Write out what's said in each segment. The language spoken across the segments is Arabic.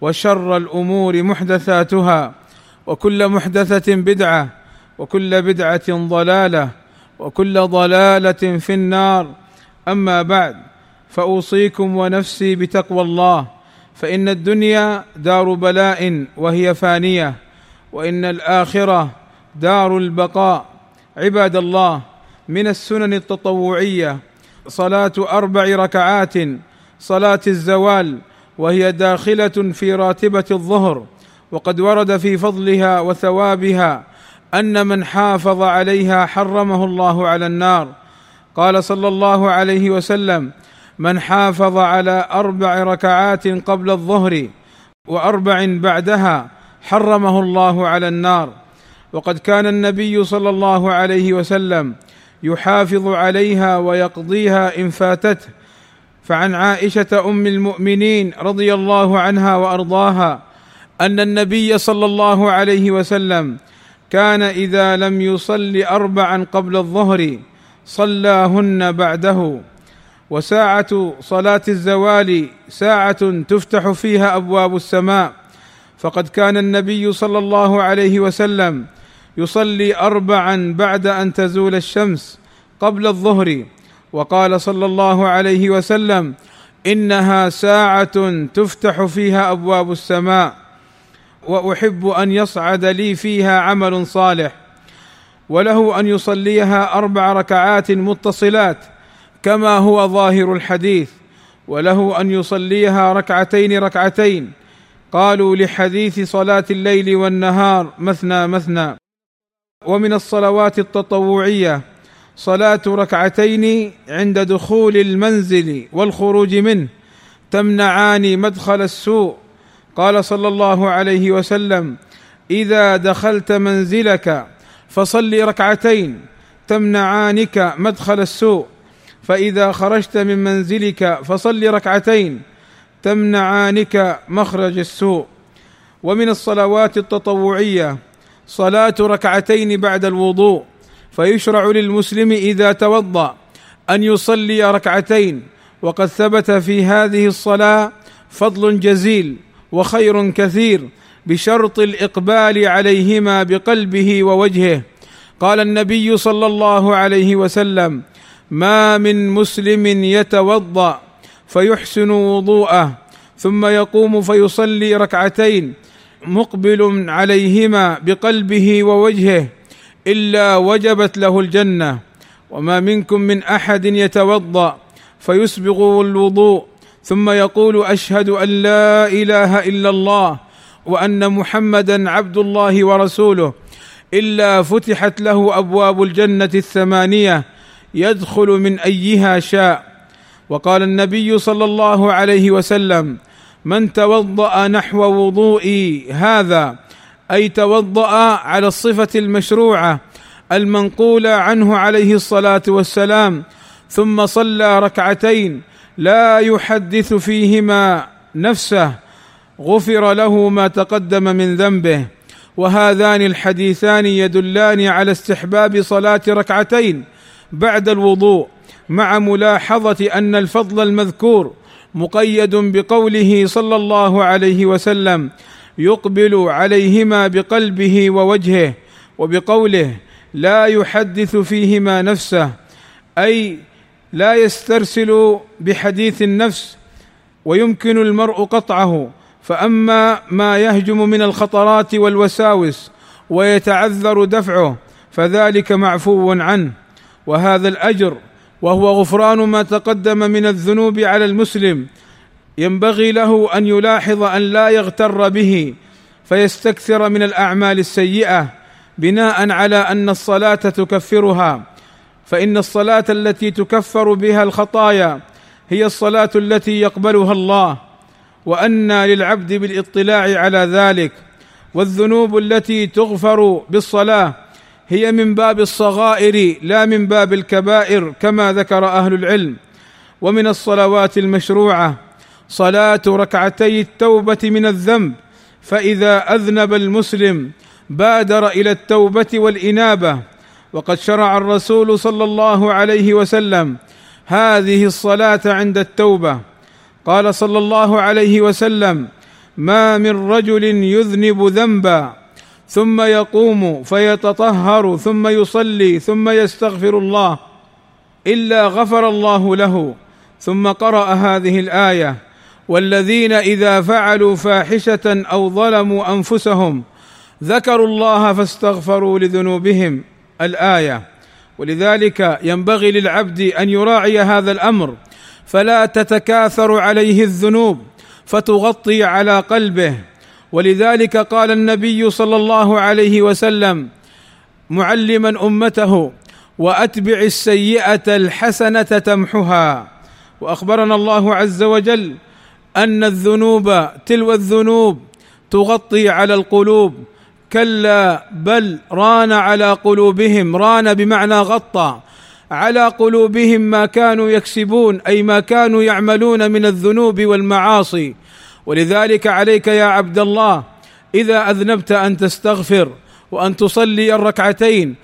وشر الأمور محدثاتها وكل محدثة بدعة وكل بدعة ضلالة وكل ضلالة في النار. أما بعد فأوصيكم ونفسي بتقوى الله فإن الدنيا دار بلاء وهي فانية وإن الآخرة دار البقاء. عباد الله من السنن التطوعية صلاة أربع ركعات صلاة الزوال وهي داخلة في راتبة الظهر وقد ورد في فضلها وثوابها أن من حافظ عليها حرمه الله على النار. قال صلى الله عليه وسلم من حافظ على أربع ركعات قبل الظهر وأربع بعدها حرمه الله على النار وقد كان النبي صلى الله عليه وسلم يحافظ عليها ويقضيها إن فاتته. فعن عائشة أم المؤمنين رضي الله عنها وأرضاها أن النبي صلى الله عليه وسلم كان إذا لم يصل اربعا قبل الظهر صلاهن بعده. وساعة صلاة الزوال ساعة تفتح فيها أبواب السماء. فقد كان النبي صلى الله عليه وسلم يصلي اربعا بعد أن تزول الشمس قبل الظهر. وقال صلى الله عليه وسلم إنها ساعة تفتح فيها أبواب السماء وأحب أن يصعد لي فيها عمل صالح وله أن يصليها أربع ركعات متصلات كما هو ظاهر الحديث وله أن يصليها ركعتين ركعتين. قالوا لحديث صلاة الليل والنهار مثنى مثنى. ومن الصلوات التطوعية صلاة ركعتين عند دخول المنزل والخروج منه تمنعان مدخل السوء. قال صلى الله عليه وسلم إذا دخلت منزلك فصل ركعتين تمنعانك مدخل السوء. فإذا خرجت من منزلك فصل ركعتين تمنعانك مخرج السوء. ومن الصلوات التطوعية صلاة ركعتين بعد الوضوء. فيشرع للمسلم إذا توضأ أن يصلي ركعتين. وقد ثبت في هذه الصلاة فضل جزيل وخير كثير بشرط الإقبال عليهما بقلبه ووجهه. قال النبي صلى الله عليه وسلم ما من مسلم يتوضأ فيحسن وضوءه ثم يقوم فيصلي ركعتين مقبل عليهما بقلبه ووجهه. إلا وجبت له الجنة وما منكم من أحد يتوضأ فيسبغ الوضوء ثم يقول أشهد أن لا إله إلا الله وأن محمدا عبد الله ورسوله إلا فتحت له أبواب الجنة الثمانية يدخل من أيها شاء. وقال النبي صلى الله عليه وسلم من توضأ نحو وضوئي هذا أي توضأ على الصفة المشروعة المنقولة عنه عليه الصلاة والسلام ثم صلى ركعتين لا يحدث فيهما نفسه غفر له ما تقدم من ذنبه. وهذان الحديثان يدلان على استحباب صلاة ركعتين بعد الوضوء مع ملاحظة أن الفضل المذكور مقيد بقوله صلى الله عليه وسلم يقبل عليهما بقلبه ووجهه وبقوله لا يحدث فيهما نفسه أي لا يسترسل بحديث النفس ويمكن المرء قطعه فأما ما يهجم من الخطرات والوساوس ويتعذر دفعه فذلك معفو عنه. وهذا الأجر وهو غفران ما تقدم من الذنوب على المسلم ينبغي له أن يلاحظ أن لا يغتر به فيستكثر من الأعمال السيئة بناء على أن الصلاة تكفرها. فإن الصلاة التي تكفر بها الخطايا هي الصلاة التي يقبلها الله وأن للعبد بالاطلاع على ذلك. والذنوب التي تغفر بالصلاة هي من باب الصغائر لا من باب الكبائر كما ذكر أهل العلم. ومن الصلوات المشروعة صلاة ركعتي التوبة من الذنب فإذا أذنب المسلم بادر إلى التوبة والإنابة. وقد شرع الرسول صلى الله عليه وسلم هذه الصلاة عند التوبة. قال صلى الله عليه وسلم ما من رجل يذنب ذنبا ثم يقوم فيتطهر ثم يصلي ثم يستغفر الله إلا غفر الله له ثم قرأ هذه الآية. والذين إذا فعلوا فاحشة أو ظلموا أنفسهم ذكروا الله فاستغفروا لذنوبهم. الآية ولذلك ينبغي للعبد أن يراعي هذا الأمر فلا تتكاثر عليه الذنوب فتغطي على قلبه. ولذلك قال النبي صلى الله عليه وسلم معلما أمته وأتبع السيئة الحسنة تمحها. وأخبرنا الله عز وجل أن الذنوب تلو الذنوب تغطي على القلوب. كلا بل ران على قلوبهم ران بمعنى غطى على قلوبهم ما كانوا يكسبون أي ما كانوا يعملون من الذنوب والمعاصي. ولذلك عليك يا عبد الله إذا أذنبت أن تستغفر وأن تصلي الركعتين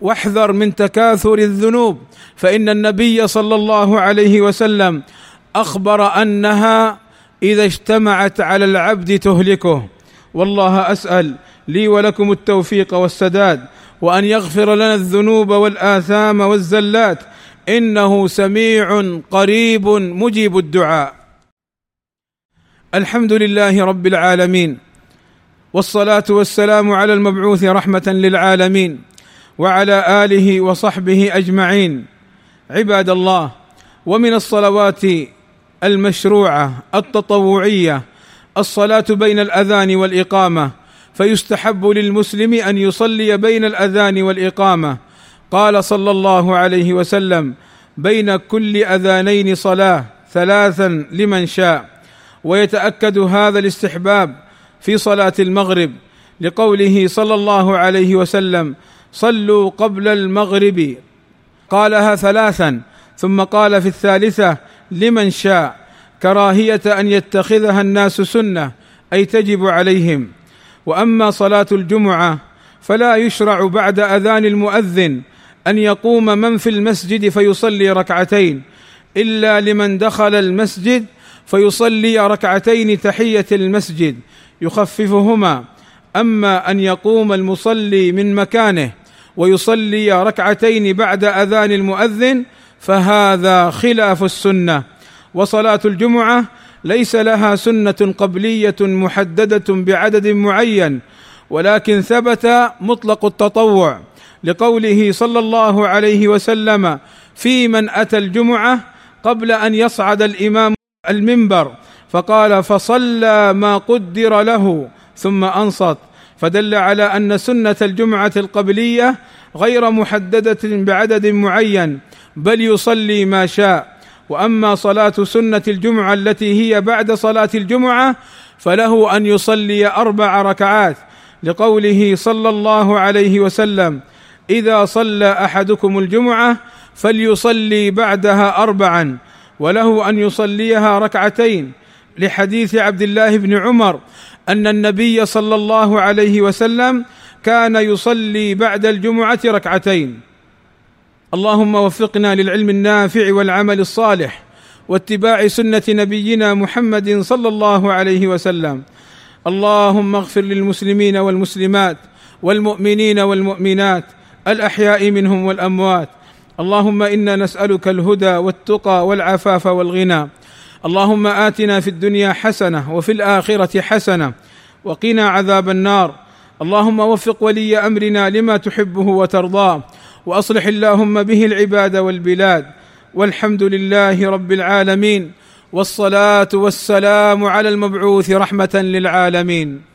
واحذر من تكاثر الذنوب فإن النبي صلى الله عليه وسلم أخبر أنها إذا اجتمعت على العبد تهلكه. والله أسأل لي ولكم التوفيق والسداد وأن يغفر لنا الذنوب والآثام والزلات. إنه سميع قريب مجيب الدعاء. الحمد لله رب العالمين والصلاة والسلام على المبعوث رحمة للعالمين وعلى آله وصحبه أجمعين. عباد الله ومن الصلوات المشروعة التطوعية الصلاة بين الأذان والإقامة فيستحب للمسلم أن يصلي بين الأذان والإقامة. قال صلى الله عليه وسلم بين كل أذانين صلاة ثلاثا لمن شاء. ويتأكد هذا الاستحباب في صلاة المغرب لقوله صلى الله عليه وسلم صلوا قبل المغرب. قالها ثلاثا ثم قال في الثالثة لمن شاء كراهية أن يتخذها الناس سنة أي تجب عليهم. وأما صلاة الجمعة فلا يشرع بعد أذان المؤذن أن يقوم من في المسجد فيصلي ركعتين إلا لمن دخل المسجد فيصلي ركعتين تحية المسجد يخففهما. أما أن يقوم المصلي من مكانه ويصلي ركعتين بعد أذان المؤذن فهذا خلاف السنة. وصلاة الجمعة ليس لها سنة قبلية محددة بعدد معين ولكن ثبت مطلق التطوع لقوله صلى الله عليه وسلم في من أتى الجمعة قبل أن يصعد الإمام المنبر فقال فصلى ما قدر له ثم أنصت. فدل على أن سنة الجمعة القبلية غير محددة بعدد معين بل يصلي ما شاء. وأما صلاة سنة الجمعة التي هي بعد صلاة الجمعة فله أن يصلي أربع ركعات لقوله صلى الله عليه وسلم إذا صلى أحدكم الجمعة فليصلي بعدها اربعا وله أن يصليها ركعتين. لحديث عبد الله بن عمر أن النبي صلى الله عليه وسلم كان يصلي بعد الجمعة ركعتين. اللهم وفقنا للعلم النافع والعمل الصالح واتباع سنة نبينا محمد صلى الله عليه وسلم. اللهم اغفر للمسلمين والمسلمات والمؤمنين والمؤمنات الأحياء منهم والأموات. اللهم إنا نسألك الهدى والتقى والعفاف والغنى. اللهم آتنا في الدنيا حسنة وفي الآخرة حسنة وقنا عذاب النار. اللهم وفق ولي أمرنا لما تحبه وترضاه. وأصلح اللهم به العباد والبلاد والحمد لله رب العالمين والصلاة والسلام على المبعوث رحمة للعالمين.